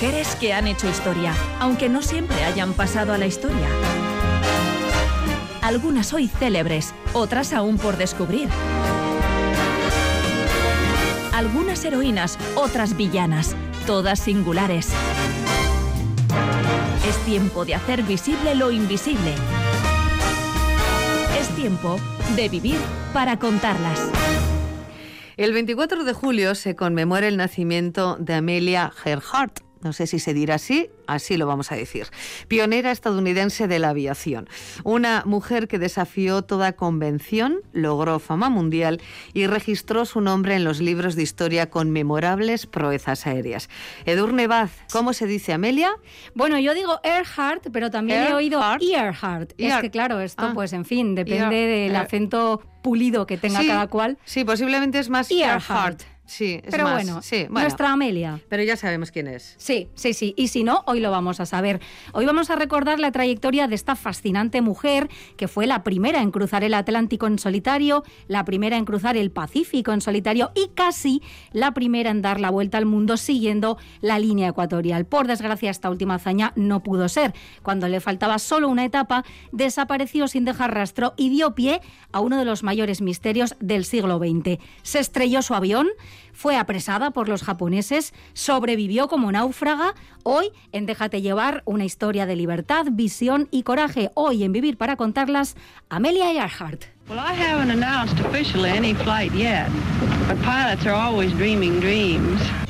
Mujeres que han hecho historia, aunque no siempre hayan pasado a la historia. Algunas hoy célebres, otras aún por descubrir. Algunas heroínas, otras villanas, todas singulares. Es tiempo de hacer visible lo invisible. Es tiempo de vivir para contarlas. El 24 de julio se conmemora el nacimiento de Amelia Earhart, no sé si se dirá así, así lo vamos a decir. Pionera estadounidense de la aviación. Una mujer que desafió toda convención, logró fama mundial y registró su nombre en los libros de historia con memorables proezas aéreas. Edurne Baz, ¿cómo se dice Amelia? Bueno, yo digo Earhart, pero también he oído Earhart. Es que claro, esto Ah. pues en fin, depende Ear- del Ear- acento pulido que tenga Sí, cada cual. Sí, posiblemente es más Earhart. Earhart. Sí, es Pero más- bueno, sí, bueno. nuestra Amelia. Pero ya sabemos quién es. Sí, sí, sí. Y si no, hoy lo vamos a saber. Hoy vamos a recordar la trayectoria de esta fascinante mujer que fue la primera en cruzar el Atlántico en solitario, la primera en cruzar el Pacífico en solitario y casi la primera en dar la vuelta al mundo siguiendo la línea ecuatorial. Por desgracia, esta última hazaña no pudo ser. Cuando le faltaba solo una etapa, desapareció sin dejar rastro y dio pie a uno de los mayores misterios del siglo XX. Se estrelló su avión, fue apresada por los japoneses, sobrevivió como náufraga. Hoy, en Déjate llevar, una historia de libertad, visión y coraje. Hoy, en Vivir para contarlas, Amelia Earhart. Well, I haven't announced officially any flight yet, but pilots are always dreaming dreams.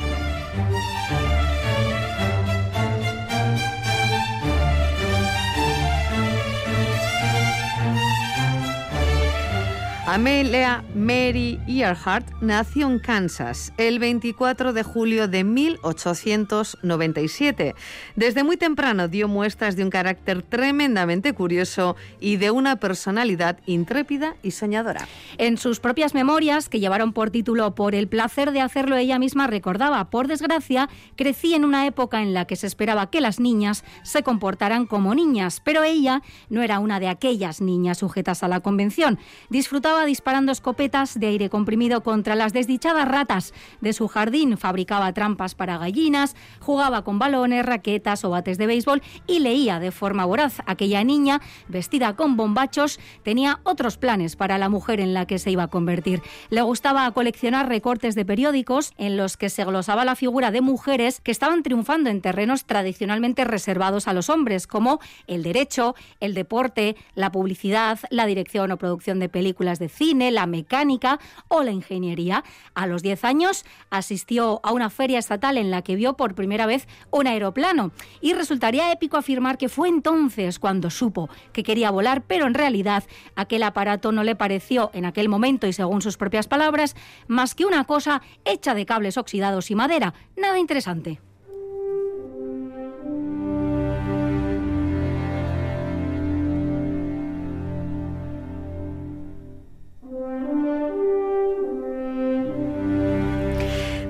Amelia Mary Earhart nació en Kansas el 24 de julio de 1897. Desde muy temprano dio muestras de un carácter tremendamente curioso y de una personalidad intrépida y soñadora. En sus propias memorias, que llevaron por título Por el placer de hacerlo, ella misma recordaba, por desgracia, crecí en una época en la que se esperaba que las niñas se comportaran como niñas, pero ella no era una de aquellas niñas sujetas a la convención. Disfrutaba disparando escopetas de aire comprimido contra las desdichadas ratas de su jardín, fabricaba trampas para gallinas, jugaba con balones, raquetas o bates de béisbol y leía de forma voraz. Aquella niña, vestida con bombachos, tenía otros planes para la mujer en la que se iba a convertir. Le gustaba coleccionar recortes de periódicos en los que se glosaba la figura de mujeres que estaban triunfando en terrenos tradicionalmente reservados a los hombres, como el derecho, el deporte, la publicidad, la dirección o producción de películas de cine, la mecánica o la ingeniería. A los 10 años asistió a una feria estatal en la que vio por primera vez un aeroplano y resultaría épico afirmar que fue entonces cuando supo que quería volar, pero en realidad aquel aparato no le pareció en aquel momento y según sus propias palabras más que una cosa hecha de cables oxidados y madera. Nada interesante.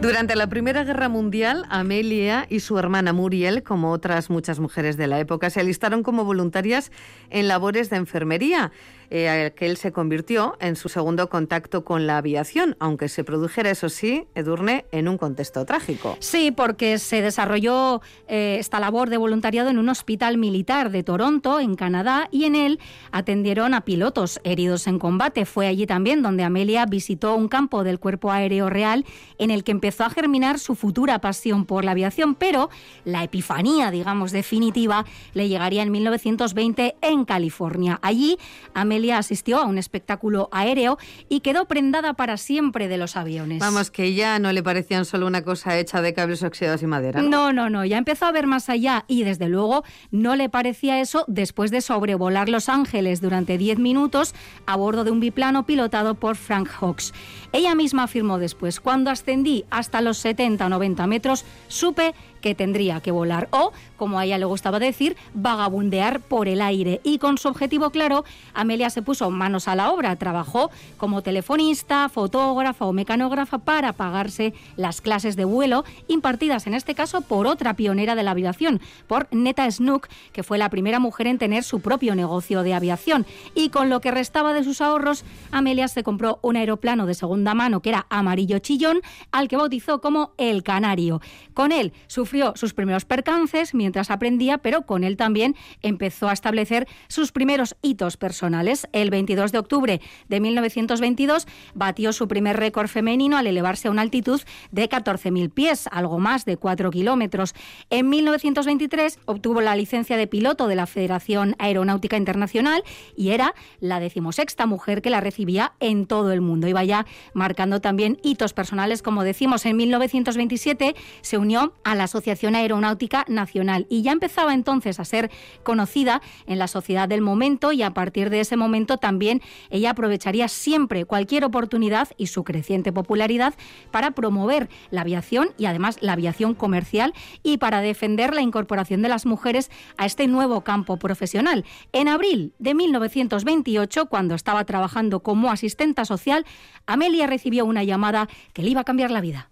Durante la Primera Guerra Mundial, Amelia y su hermana Muriel, como otras muchas mujeres de la época, se alistaron como voluntarias en labores de enfermería, eh, que él se convirtió en su segundo contacto con la aviación, aunque se produjera, eso sí, Edurne, en un contexto trágico. Sí, porque se desarrolló eh, esta labor de voluntariado en un hospital militar de Toronto, en Canadá, y en él atendieron a pilotos heridos en combate. Fue allí también donde Amelia visitó un campo del Cuerpo Aéreo Real en el que empezó a germinar su futura pasión por la aviación, pero la epifanía, digamos, definitiva le llegaría en 1920 en California. Allí, Amelia asistió a un espectáculo aéreo y quedó prendada para siempre de los aviones. Vamos, que ya no le parecían solo una cosa hecha de cables oxidados y madera. ¿no? No, no, no, ya empezó a ver más allá y desde luego no le parecía eso después de sobrevolar Los Ángeles durante 10 minutos a bordo de un biplano pilotado por Frank Hawks. Ella misma afirmó después, cuando ascendí hasta los 70 o 90 metros, supe que tendría que volar o, como a ella le gustaba decir, vagabundear por el aire. Y con su objetivo claro, Amelia se puso manos a la obra, trabajó como telefonista, fotógrafa o mecanógrafa para pagarse las clases de vuelo impartidas en este caso por otra pionera de la aviación, por Neta Snook, que fue la primera mujer en tener su propio negocio de aviación. Y con lo que restaba de sus ahorros, Amelia se compró un aeroplano de segunda mano que era amarillo chillón, al que bautizó como el Canario. Con él, su sufrió sus primeros percances mientras aprendía, pero con él también empezó a establecer sus primeros hitos personales. El 22 de octubre de 1922 batió su primer récord femenino al elevarse a una altitud de 14.000 pies, algo más de 4 kilómetros. En 1923 obtuvo la licencia de piloto de la Federación Aeronáutica Internacional y era la decimosexta mujer que la recibía en todo el mundo. Iba ya marcando también hitos personales, como decimos, en 1927 se unió a la Aeronáutica Nacional y ya empezaba entonces a ser conocida en la sociedad del momento y a partir de ese momento también ella aprovecharía siempre cualquier oportunidad y su creciente popularidad para promover la aviación y además la aviación comercial y para defender la incorporación de las mujeres a este nuevo campo profesional. En abril de 1928, cuando estaba trabajando como asistenta social, Amelia recibió una llamada que le iba a cambiar la vida.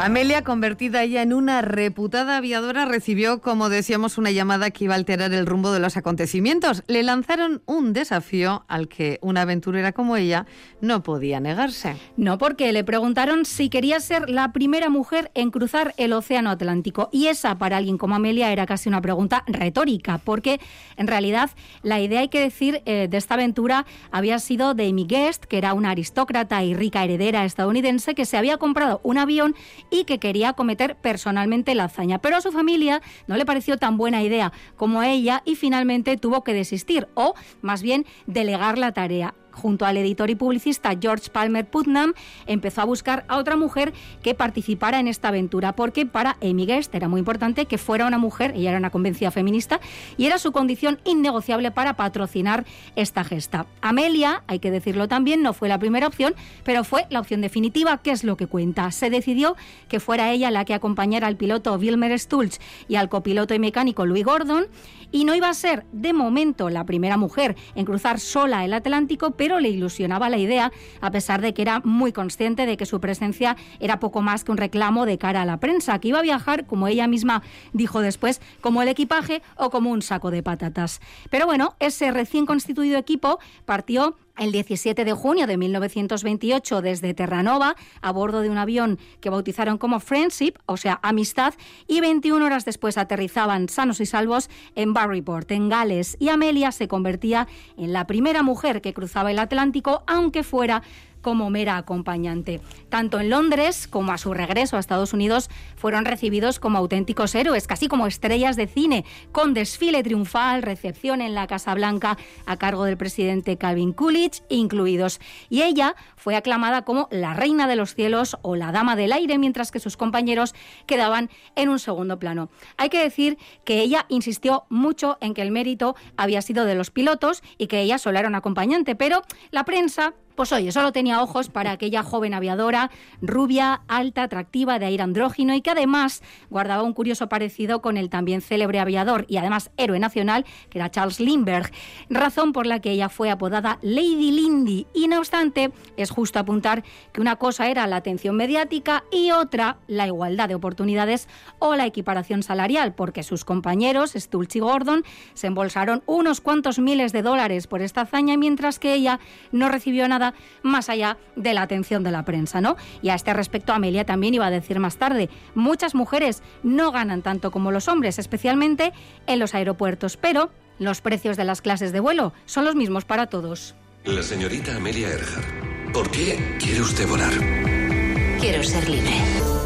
Amelia, convertida ya en una reputada aviadora, recibió, como decíamos, una llamada que iba a alterar el rumbo de los acontecimientos. Le lanzaron un desafío al que una aventurera como ella no podía negarse. No, porque le preguntaron si quería ser la primera mujer en cruzar el Océano Atlántico. Y esa, para alguien como Amelia, era casi una pregunta retórica, porque en realidad la idea, hay que decir, eh, de esta aventura había sido de Amy Guest, que era una aristócrata y rica heredera estadounidense que se había comprado un avión y que quería cometer personalmente la hazaña. Pero a su familia no le pareció tan buena idea como a ella y finalmente tuvo que desistir o más bien delegar la tarea junto al editor y publicista George Palmer Putnam, empezó a buscar a otra mujer que participara en esta aventura, porque para Amy Guest era muy importante que fuera una mujer, ella era una convencida feminista, y era su condición innegociable para patrocinar esta gesta. Amelia, hay que decirlo también, no fue la primera opción, pero fue la opción definitiva, que es lo que cuenta. Se decidió que fuera ella la que acompañara al piloto Wilmer Stulz y al copiloto y mecánico Louis Gordon, y no iba a ser de momento la primera mujer en cruzar sola el Atlántico, pero le ilusionaba la idea, a pesar de que era muy consciente de que su presencia era poco más que un reclamo de cara a la prensa, que iba a viajar, como ella misma dijo después, como el equipaje o como un saco de patatas. Pero bueno, ese recién constituido equipo partió el 17 de junio de 1928 desde Terranova a bordo de un avión que bautizaron como Friendship, o sea, amistad, y 21 horas después aterrizaban sanos y salvos en Barryport, en Gales, y Amelia se convertía en la primera mujer que cruzaba el Atlántico, aunque fuera como mera acompañante. Tanto en Londres como a su regreso a Estados Unidos fueron recibidos como auténticos héroes, casi como estrellas de cine, con desfile triunfal, recepción en la Casa Blanca a cargo del presidente Calvin Coolidge incluidos. Y ella fue aclamada como la reina de los cielos o la dama del aire, mientras que sus compañeros quedaban en un segundo plano. Hay que decir que ella insistió mucho en que el mérito había sido de los pilotos y que ella solo era una acompañante, pero la prensa pues oye, solo tenía ojos para aquella joven aviadora, rubia, alta, atractiva, de aire andrógino y que además guardaba un curioso parecido con el también célebre aviador y además héroe nacional, que era Charles Lindbergh, razón por la que ella fue apodada Lady Lindy. Y no obstante, es justo apuntar que una cosa era la atención mediática y otra la igualdad de oportunidades o la equiparación salarial, porque sus compañeros, Stulz y Gordon, se embolsaron unos cuantos miles de dólares por esta hazaña, mientras que ella no recibió nada más allá de la atención de la prensa, ¿no? Y a este respecto Amelia también iba a decir más tarde, muchas mujeres no ganan tanto como los hombres, especialmente en los aeropuertos, pero los precios de las clases de vuelo son los mismos para todos. La señorita Amelia Earhart, ¿por qué quiere usted volar? Quiero ser libre.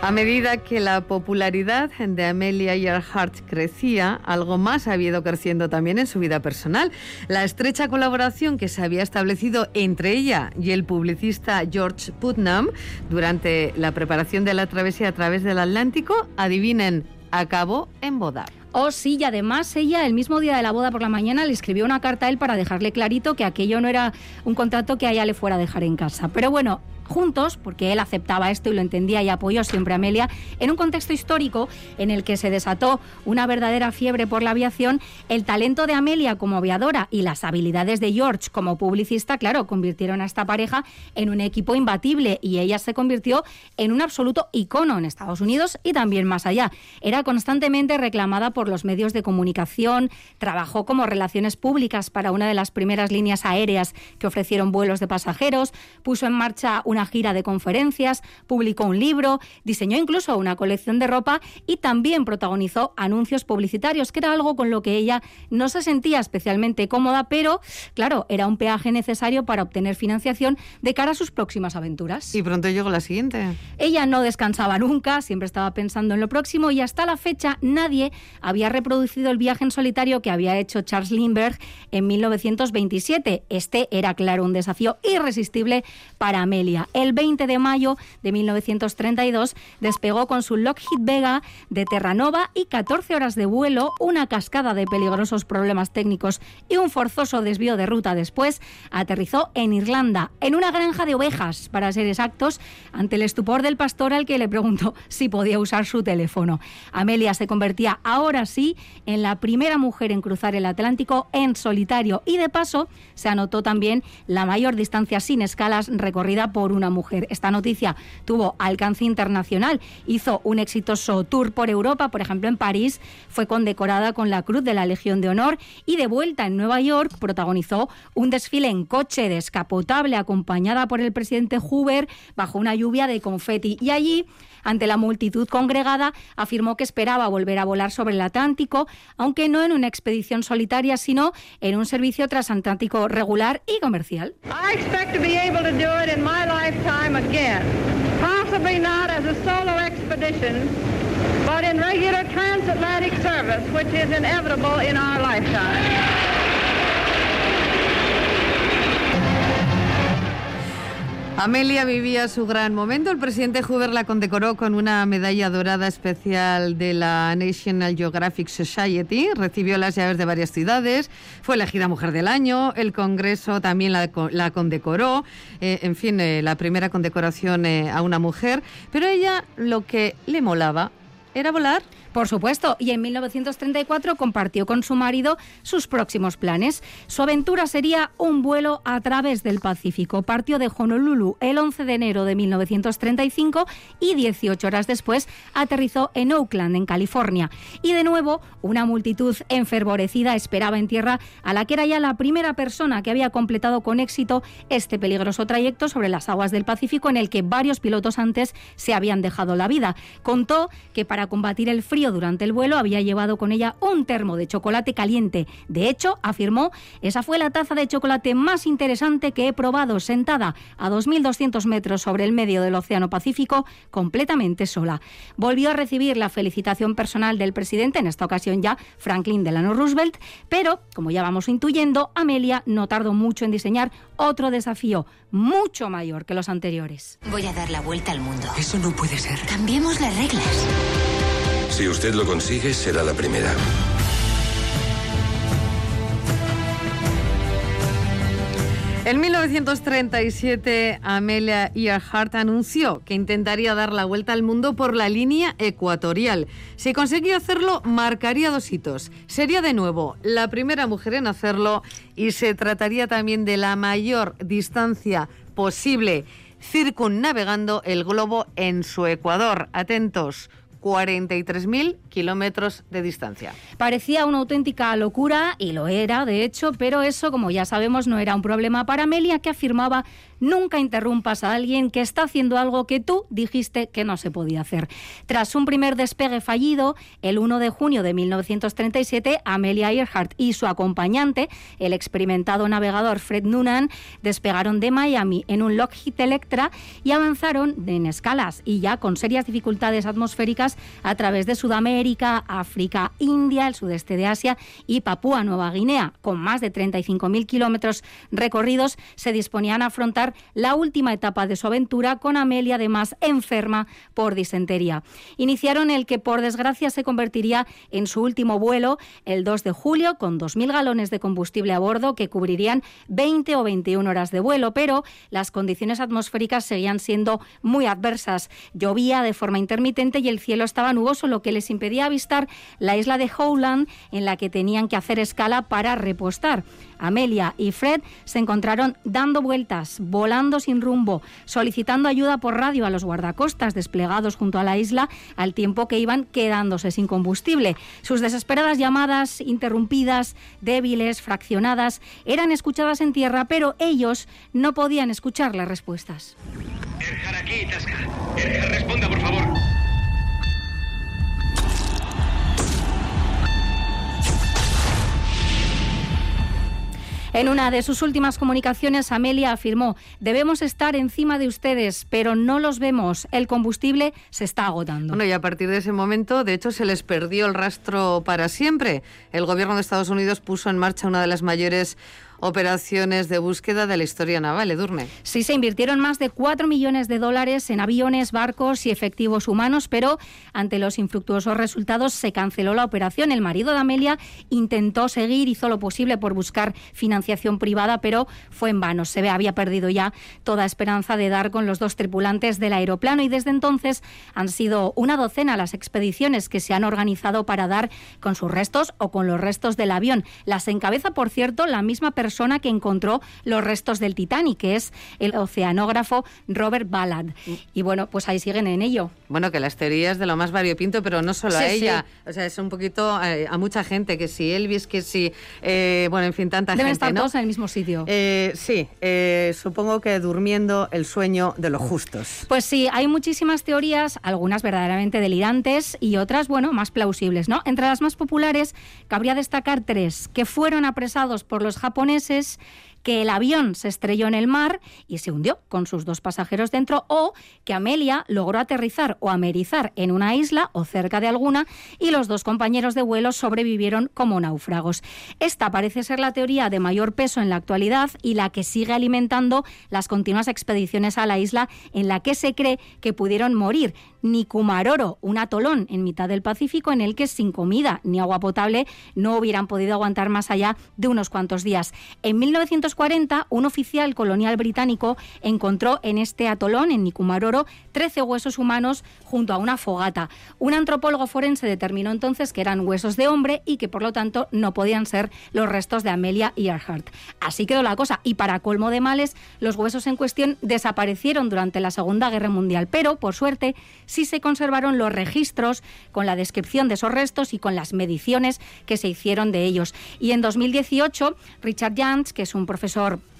A medida que la popularidad de Amelia Earhart crecía, algo más había ido creciendo también en su vida personal. La estrecha colaboración que se había establecido entre ella y el publicista George Putnam durante la preparación de la travesía a través del Atlántico, adivinen, acabó en boda. Oh, sí, y además ella el mismo día de la boda por la mañana le escribió una carta a él para dejarle clarito que aquello no era un contrato que a ella le fuera a dejar en casa. Pero bueno, juntos, porque él aceptaba esto y lo entendía y apoyó siempre a Amelia, en un contexto histórico en el que se desató una verdadera fiebre por la aviación, el talento de Amelia como aviadora y las habilidades de George como publicista, claro, convirtieron a esta pareja en un equipo imbatible y ella se convirtió en un absoluto icono en Estados Unidos y también más allá. Era constantemente reclamada por los medios de comunicación, trabajó como relaciones públicas para una de las primeras líneas aéreas que ofrecieron vuelos de pasajeros, puso en marcha una gira de conferencias, publicó un libro, diseñó incluso una colección de ropa y también protagonizó anuncios publicitarios, que era algo con lo que ella no se sentía especialmente cómoda, pero claro, era un peaje necesario para obtener financiación de cara a sus próximas aventuras. Y pronto llegó la siguiente. Ella no descansaba nunca, siempre estaba pensando en lo próximo y hasta la fecha nadie había reproducido el viaje en solitario que había hecho Charles Lindbergh en 1927. Este era, claro, un desafío irresistible para Amelia. El 20 de mayo de 1932 despegó con su Lockheed Vega de Terranova y 14 horas de vuelo, una cascada de peligrosos problemas técnicos y un forzoso desvío de ruta después, aterrizó en Irlanda, en una granja de ovejas, para ser exactos, ante el estupor del pastor al que le preguntó si podía usar su teléfono. Amelia se convertía ahora sí en la primera mujer en cruzar el Atlántico en solitario y de paso se anotó también la mayor distancia sin escalas recorrida por una mujer. Esta noticia tuvo alcance internacional, hizo un exitoso tour por Europa, por ejemplo en París, fue condecorada con la Cruz de la Legión de Honor y de vuelta en Nueva York protagonizó un desfile en coche descapotable acompañada por el presidente Hoover bajo una lluvia de confeti y allí ante la multitud congregada, afirmó que esperaba volver a volar sobre el Atlántico, aunque no en una expedición solitaria, sino en un servicio transatlántico regular y comercial. I lifetime again. Possibly not as a solo expedition, but in regular transatlantic service, which is inevitable in our lifetime. Amelia vivía su gran momento. El presidente Hoover la condecoró con una medalla dorada especial de la National Geographic Society. Recibió las llaves de varias ciudades. Fue elegida Mujer del Año. El Congreso también la, la condecoró. Eh, en fin, eh, la primera condecoración eh, a una mujer. Pero ella lo que le molaba era volar. Por supuesto, y en 1934 compartió con su marido sus próximos planes. Su aventura sería un vuelo a través del Pacífico. Partió de Honolulu el 11 de enero de 1935 y 18 horas después aterrizó en Oakland, en California. Y de nuevo, una multitud enfervorecida esperaba en tierra a la que era ya la primera persona que había completado con éxito este peligroso trayecto sobre las aguas del Pacífico en el que varios pilotos antes se habían dejado la vida. Contó que para combatir el frío durante el vuelo había llevado con ella un termo de chocolate caliente. De hecho, afirmó, esa fue la taza de chocolate más interesante que he probado sentada a 2.200 metros sobre el medio del Océano Pacífico, completamente sola. Volvió a recibir la felicitación personal del presidente, en esta ocasión ya Franklin Delano Roosevelt, pero, como ya vamos intuyendo, Amelia no tardó mucho en diseñar otro desafío mucho mayor que los anteriores. Voy a dar la vuelta al mundo. Eso no puede ser. Cambiemos las reglas. Si usted lo consigue, será la primera. En 1937, Amelia Earhart anunció que intentaría dar la vuelta al mundo por la línea ecuatorial. Si conseguía hacerlo, marcaría dos hitos. Sería de nuevo la primera mujer en hacerlo y se trataría también de la mayor distancia posible circunnavegando el globo en su ecuador. Atentos, 43.000 kilómetros de distancia. Parecía una auténtica locura, y lo era, de hecho, pero eso, como ya sabemos, no era un problema para Amelia, que afirmaba nunca interrumpas a alguien que está haciendo algo que tú dijiste que no se podía hacer. Tras un primer despegue fallido, el 1 de junio de 1937, Amelia Earhart y su acompañante, el experimentado navegador Fred Noonan, despegaron de Miami en un Lockheed Electra y avanzaron en escalas y ya con serias dificultades atmosféricas a través de Sudamérica América, África, India, el sudeste de Asia y Papúa Nueva Guinea. Con más de 35.000 kilómetros recorridos, se disponían a afrontar la última etapa de su aventura con Amelia, además enferma por disentería. Iniciaron el que, por desgracia, se convertiría en su último vuelo el 2 de julio, con 2.000 galones de combustible a bordo que cubrirían 20 o 21 horas de vuelo, pero las condiciones atmosféricas seguían siendo muy adversas. Llovía de forma intermitente y el cielo estaba nuboso, lo que les impedía avistar la isla de Howland, en la que tenían que hacer escala para repostar. Amelia y Fred se encontraron dando vueltas, volando sin rumbo, solicitando ayuda por radio a los guardacostas desplegados junto a la isla, al tiempo que iban quedándose sin combustible. Sus desesperadas llamadas, interrumpidas, débiles, fraccionadas, eran escuchadas en tierra, pero ellos no podían escuchar las respuestas. Tasca. responda, por favor. En una de sus últimas comunicaciones, Amelia afirmó, debemos estar encima de ustedes, pero no los vemos. El combustible se está agotando. Bueno, y a partir de ese momento, de hecho, se les perdió el rastro para siempre. El gobierno de Estados Unidos puso en marcha una de las mayores operaciones de búsqueda de la historia naval, Edurne. Sí, se invirtieron más de 4 millones de dólares en aviones, barcos y efectivos humanos, pero ante los infructuosos resultados se canceló la operación. El marido de Amelia intentó seguir, hizo lo posible por buscar financiación privada, pero fue en vano. Se ve, había perdido ya toda esperanza de dar con los dos tripulantes del aeroplano y desde entonces han sido una docena las expediciones que se han organizado para dar con sus restos o con los restos del avión. Las encabeza, por cierto, la misma persona persona que encontró los restos del Titanic, que es el oceanógrafo Robert Ballard. Y bueno, pues ahí siguen en ello. Bueno, que las teorías de lo más variopinto, pero no solo a ella. O sea, es un poquito eh, a, mucha gente, que si Elvis, que si, eh, bueno, en fin, tanta Deben gente. estar ¿no? todos en el mismo sitio. Eh, sí, supongo que durmiendo el sueño de los justos. Pues sí, hay muchísimas teorías, algunas verdaderamente delirantes y otras, bueno, más plausibles, ¿no? Entre las más populares, cabría destacar tres, que fueron apresados por los japoneses es que el avión se estrelló en el mar y se hundió con sus dos pasajeros dentro, o que Amelia logró aterrizar o amerizar en una isla o cerca de alguna y los dos compañeros de vuelo sobrevivieron como náufragos. Esta parece ser la teoría de mayor peso en la actualidad y la que sigue alimentando las continuas expediciones a la isla en la que se cree que pudieron morir. Nikumaroro, un atolón en mitad del Pacífico en el que sin comida ni agua potable no hubieran podido aguantar más allá de unos cuantos días. En 1940, un oficial colonial británico encontró en este atolón, en Nikumaroro, 13 huesos humanos junto a una fogata. Un antropólogo forense determinó entonces que eran huesos de hombre y que por lo tanto no podían ser los restos de Amelia Earhart. Así quedó la cosa y para colmo de males, los huesos en cuestión desaparecieron durante la Segunda Guerra Mundial, pero por suerte sí se conservaron los registros con la descripción de esos restos y con las mediciones que se hicieron de ellos. Y en 2018, Richard Jantz, que es un profesor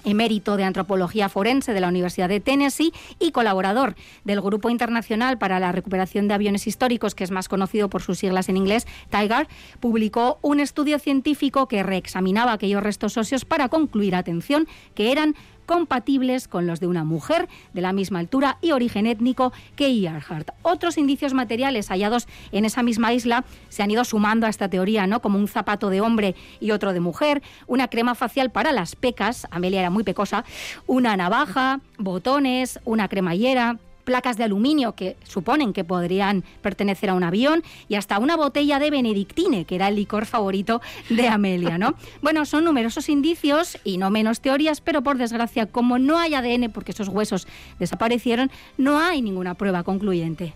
emérito de antropología forense de la Universidad de Tennessee y colaborador del Grupo Internacional para la Recuperación de Aviones Históricos, que es más conocido por sus siglas en inglés, TIGAR, publicó un estudio científico que reexaminaba aquellos restos óseos para concluir, atención, que eran compatibles con los de una mujer de la misma altura y origen étnico que Earhart. Otros indicios materiales hallados en esa misma isla se han ido sumando a esta teoría, ¿no? Como un zapato de hombre y otro de mujer, una crema facial para las pecas, Amelia era muy pecosa, una navaja, botones, una cremallera, placas de aluminio que suponen que podrían pertenecer a un avión y hasta una botella de benedictine, que era el licor favorito de Amelia, ¿no? Bueno, son numerosos indicios y no menos teorías, pero por desgracia, como no hay ADN porque esos huesos desaparecieron, no hay ninguna prueba concluyente.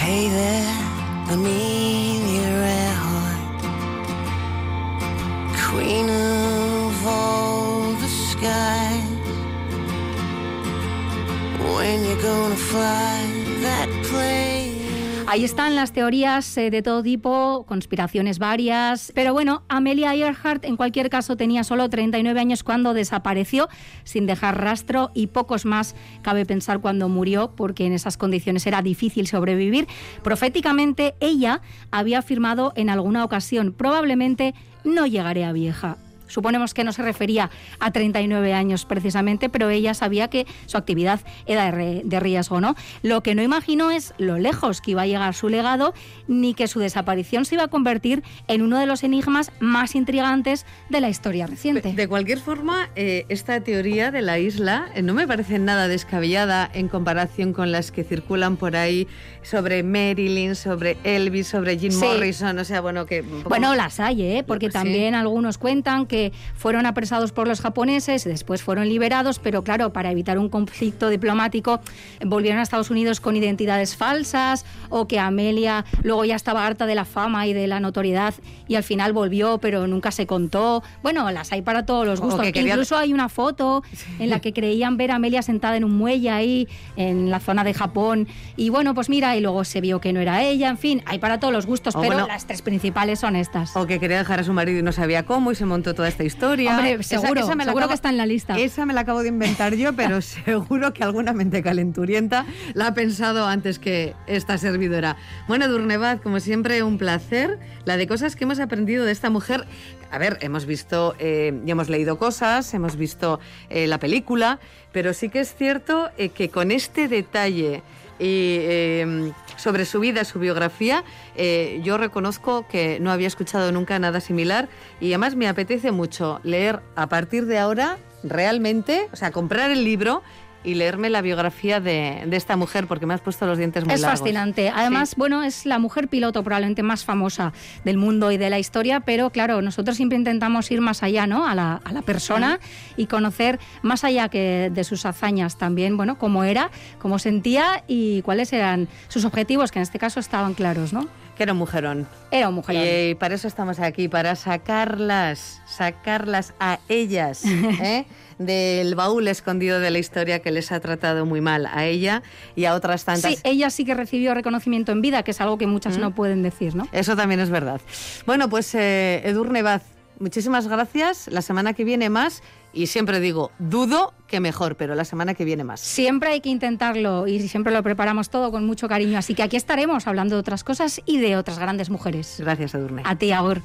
Hey queen Ahí están las teorías eh, de todo tipo, conspiraciones varias, pero bueno, Amelia Earhart en cualquier caso tenía solo 39 años cuando desapareció sin dejar rastro y pocos más cabe pensar cuando murió porque en esas condiciones era difícil sobrevivir. Proféticamente ella había afirmado en alguna ocasión, probablemente no llegaré a vieja. Suponemos que no se refería a 39 años precisamente, pero ella sabía que su actividad era de, riesgo, ¿no? Lo que no imaginó es lo lejos que iba a llegar su legado, ni que su desaparición se iba a convertir en uno de los enigmas más intrigantes de la historia reciente. De cualquier forma, eh, esta teoría de la isla eh, no me parece nada descabellada en comparación con las que circulan por ahí sobre Marilyn, sobre Elvis, sobre Jim Morrison, o sea, bueno, que... Bueno, las hay, ¿eh? Porque también algunos cuentan que fueron apresados por los japoneses, después fueron liberados, pero claro, para evitar un conflicto diplomático volvieron a Estados Unidos con identidades falsas o que Amelia luego ya estaba harta de la fama y de la notoriedad y al final volvió, pero nunca se contó. Bueno, las hay para todos los gustos. Incluso hay una foto en la que creían ver a Amelia sentada en un muelle ahí, en la zona de Japón. Y bueno, pues mira, y luego se vio que no era ella. En fin, hay para todos los gustos, pero las tres principales son estas. O que quería dejar a su marido y no sabía cómo y se montó toda esta historia. Hombre, seguro, seguro que está en la lista. Esa me la acabo de inventar yo, pero seguro que alguna mente calenturienta la ha pensado antes que esta servidora. Bueno, Durnevad, como siempre, un placer. La de cosas que hemos aprendido de esta mujer a ver, hemos visto eh, y hemos leído cosas, hemos visto eh, la película, pero sí que es cierto eh, que con este detalle sobre su vida, su biografía, yo reconozco que no había escuchado nunca nada similar y además me apetece mucho leer a partir de ahora realmente, o sea, comprar el libro y leerme la biografía de, esta mujer porque me has puesto los dientes muy es largos. Es fascinante. Además, bueno, es la mujer piloto probablemente más famosa del mundo y de la historia, pero claro, nosotros siempre intentamos ir más allá, ¿no? A la, a la persona y conocer más allá que de sus hazañas también, bueno, cómo era, cómo sentía y cuáles eran sus objetivos, que en este caso estaban claros, ¿no? Que era un mujerón. Era un mujerón. Y para eso estamos aquí, para sacarlas, sacarlas a ellas, ¿eh? del baúl escondido de la historia que les ha tratado muy mal a ella y a otras tantas. Sí, ella sí que recibió reconocimiento en vida, que es algo que muchas no pueden decir, ¿no? Eso también es verdad. Bueno, pues eh, Edurne Baz, muchísimas gracias. La semana que viene más. Y siempre digo, dudo que mejor, pero la semana que viene más. Siempre hay que intentarlo y siempre lo preparamos todo con mucho cariño. Así que aquí estaremos hablando de otras cosas y de otras grandes mujeres. Gracias, Edurne. A ti, Agur.